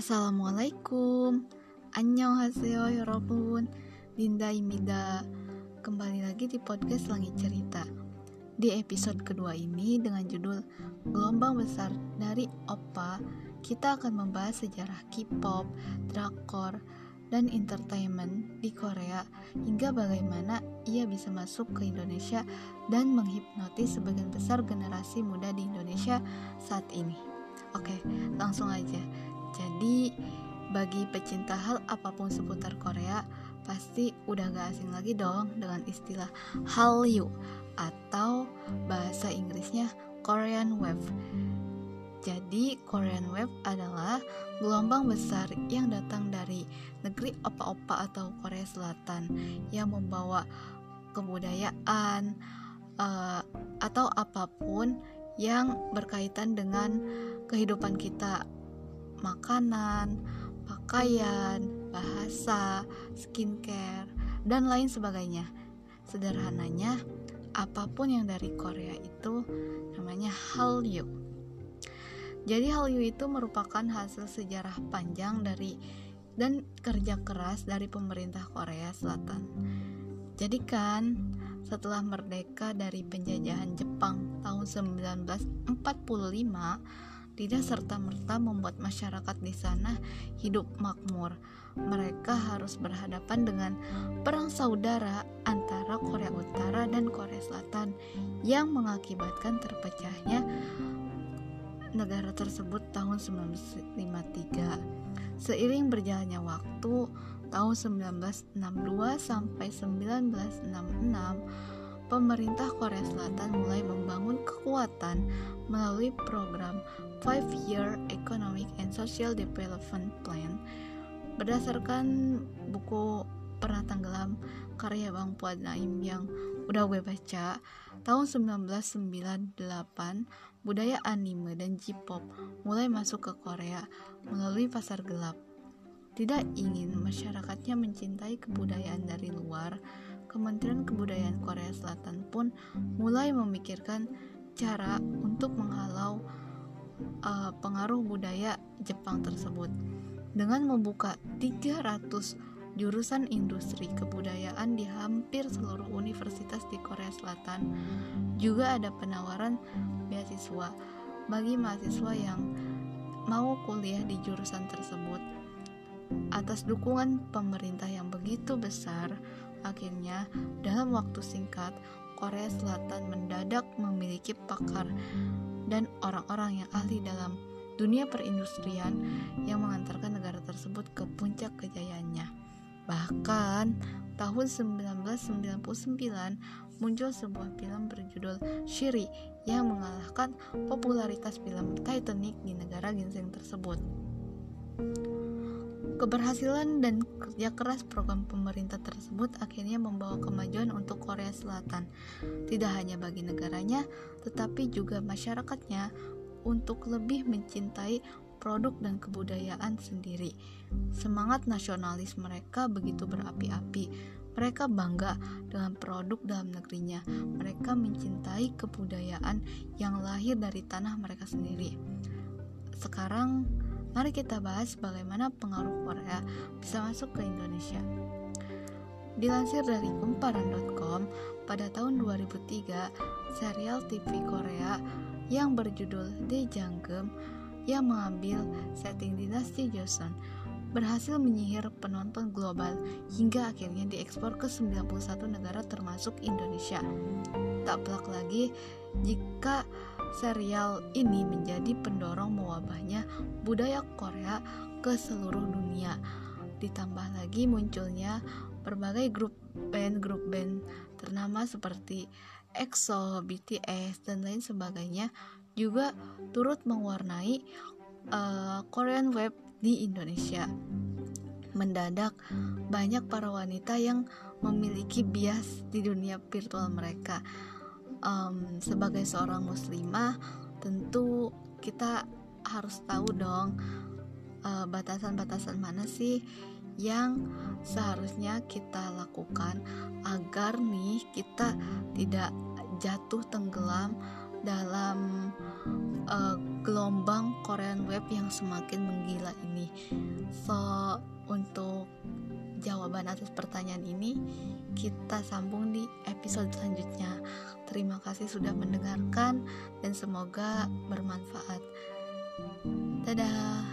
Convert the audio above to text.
Assalamualaikum Annyeonghaseyo yorobun Dinda Imida Kembali lagi di podcast Langit Cerita Di episode kedua ini dengan judul Gelombang Besar dari Oppa Kita akan membahas sejarah K-pop, drakor, dan entertainment di Korea hingga bagaimana ia bisa masuk ke Indonesia dan menghipnotis sebagian besar generasi muda di Indonesia saat ini. Oke, langsung aja. Jadi, bagi pecinta hal apa pun seputar Korea, pasti udah gak asing lagi dong dengan istilah Hallyu atau bahasa Inggrisnya Korean Wave. Jadi, Korean Wave adalah gelombang besar yang datang dari negeri opa-opa atau Korea Selatan yang membawa kebudayaan uh, atau apa pun yang berkaitan dengan kehidupan kita makanan, pakaian, bahasa, skincare, dan lain sebagainya. Sederhananya, apa pun yang dari Korea itu namanya Hallyu. Jadi Hallyu itu merupakan hasil sejarah panjang dari dan kerja keras dari pemerintah Korea Selatan. Jadi kan, setelah merdeka dari penjajahan Jepang tahun 1945, tidak serta-merta membuat masyarakat di sana hidup makmur. Mereka harus berhadapan dengan perang saudara antara Korea Utara dan Korea Selatan yang mengakibatkan terpecahnya negara tersebut tahun 1953. Seiring berjalannya waktu, tahun 1962 sampai 1966 pemerintah Korea Selatan mulai membangun kekuatan melalui program Five Year Economic and Social Development Plan. Berdasarkan buku Pernah Tenggelam karya Bang Puad Naim yang udah gue baca tahun 1998 budaya anime dan J-pop mulai masuk ke Korea melalui pasar gelap. Tidak ingin masyarakatnya mencintai kebudayaan dari luar Kementerian Kebudayaan Korea Selatan pun mulai memikirkan cara untuk menghalau uh, pengaruh budaya Jepang tersebut dengan membuka 300 jurusan industri kebudayaan di hampir seluruh universitas di Korea Selatan. Juga ada penawaran beasiswa bagi mahasiswa yang mau kuliah di jurusan tersebut. Atas dukungan pemerintah yang begitu besar, Akhirnya, dalam waktu singkat, Korea Selatan mendadak memiliki pakar dan orang-orang yang ahli dalam dunia perindustrian yang mengantarkan negara tersebut ke puncak kejayaannya. Bahkan, tahun 1999 muncul sebuah film berjudul Shiri yang mengalahkan popularitas film Titanic di negara ginseng tersebut. Keberhasilan dan kerja keras program pemerintah tersebut akhirnya membawa kemajuan untuk Korea Selatan, tidak hanya bagi negaranya, tetapi juga masyarakatnya untuk lebih mencintai produk dan kebudayaan sendiri. Semangat nasionalis mereka begitu berapi-api. Mereka bangga dengan produk dalam negerinya. Mereka mencintai kebudayaan yang lahir dari tanah mereka sendiri. Sekarang Mari kita bahas bagaimana pengaruh Korea bisa masuk ke Indonesia. Dilansir dari kumparan.com, pada tahun 2003, serial TV Korea yang berjudul Janggem yang mengambil setting dinasti Joseon berhasil menyihir penonton global hingga akhirnya diekspor ke 91 negara termasuk Indonesia. Tak pelak lagi jika serial ini menjadi pendorong mewabahnya budaya Korea ke seluruh dunia. Ditambah lagi munculnya berbagai grup band-grup band ternama seperti EXO, BTS, dan lain sebagainya juga turut mewarnai uh, Korean Web di Indonesia. Mendadak banyak para wanita yang memiliki bias di dunia virtual mereka um, sebagai seorang muslimah tentu kita harus tahu dong eh, batasan-batasan mana sih yang seharusnya kita lakukan agar nih kita tidak jatuh tenggelam dalam uh, gelombang Korean web yang semakin menggila ini. untuk jawaban atas pertanyaan ini kita sambung di episode selanjutnya. Terima kasih sudah mendengarkan dan semoga bermanfaat. Dadah.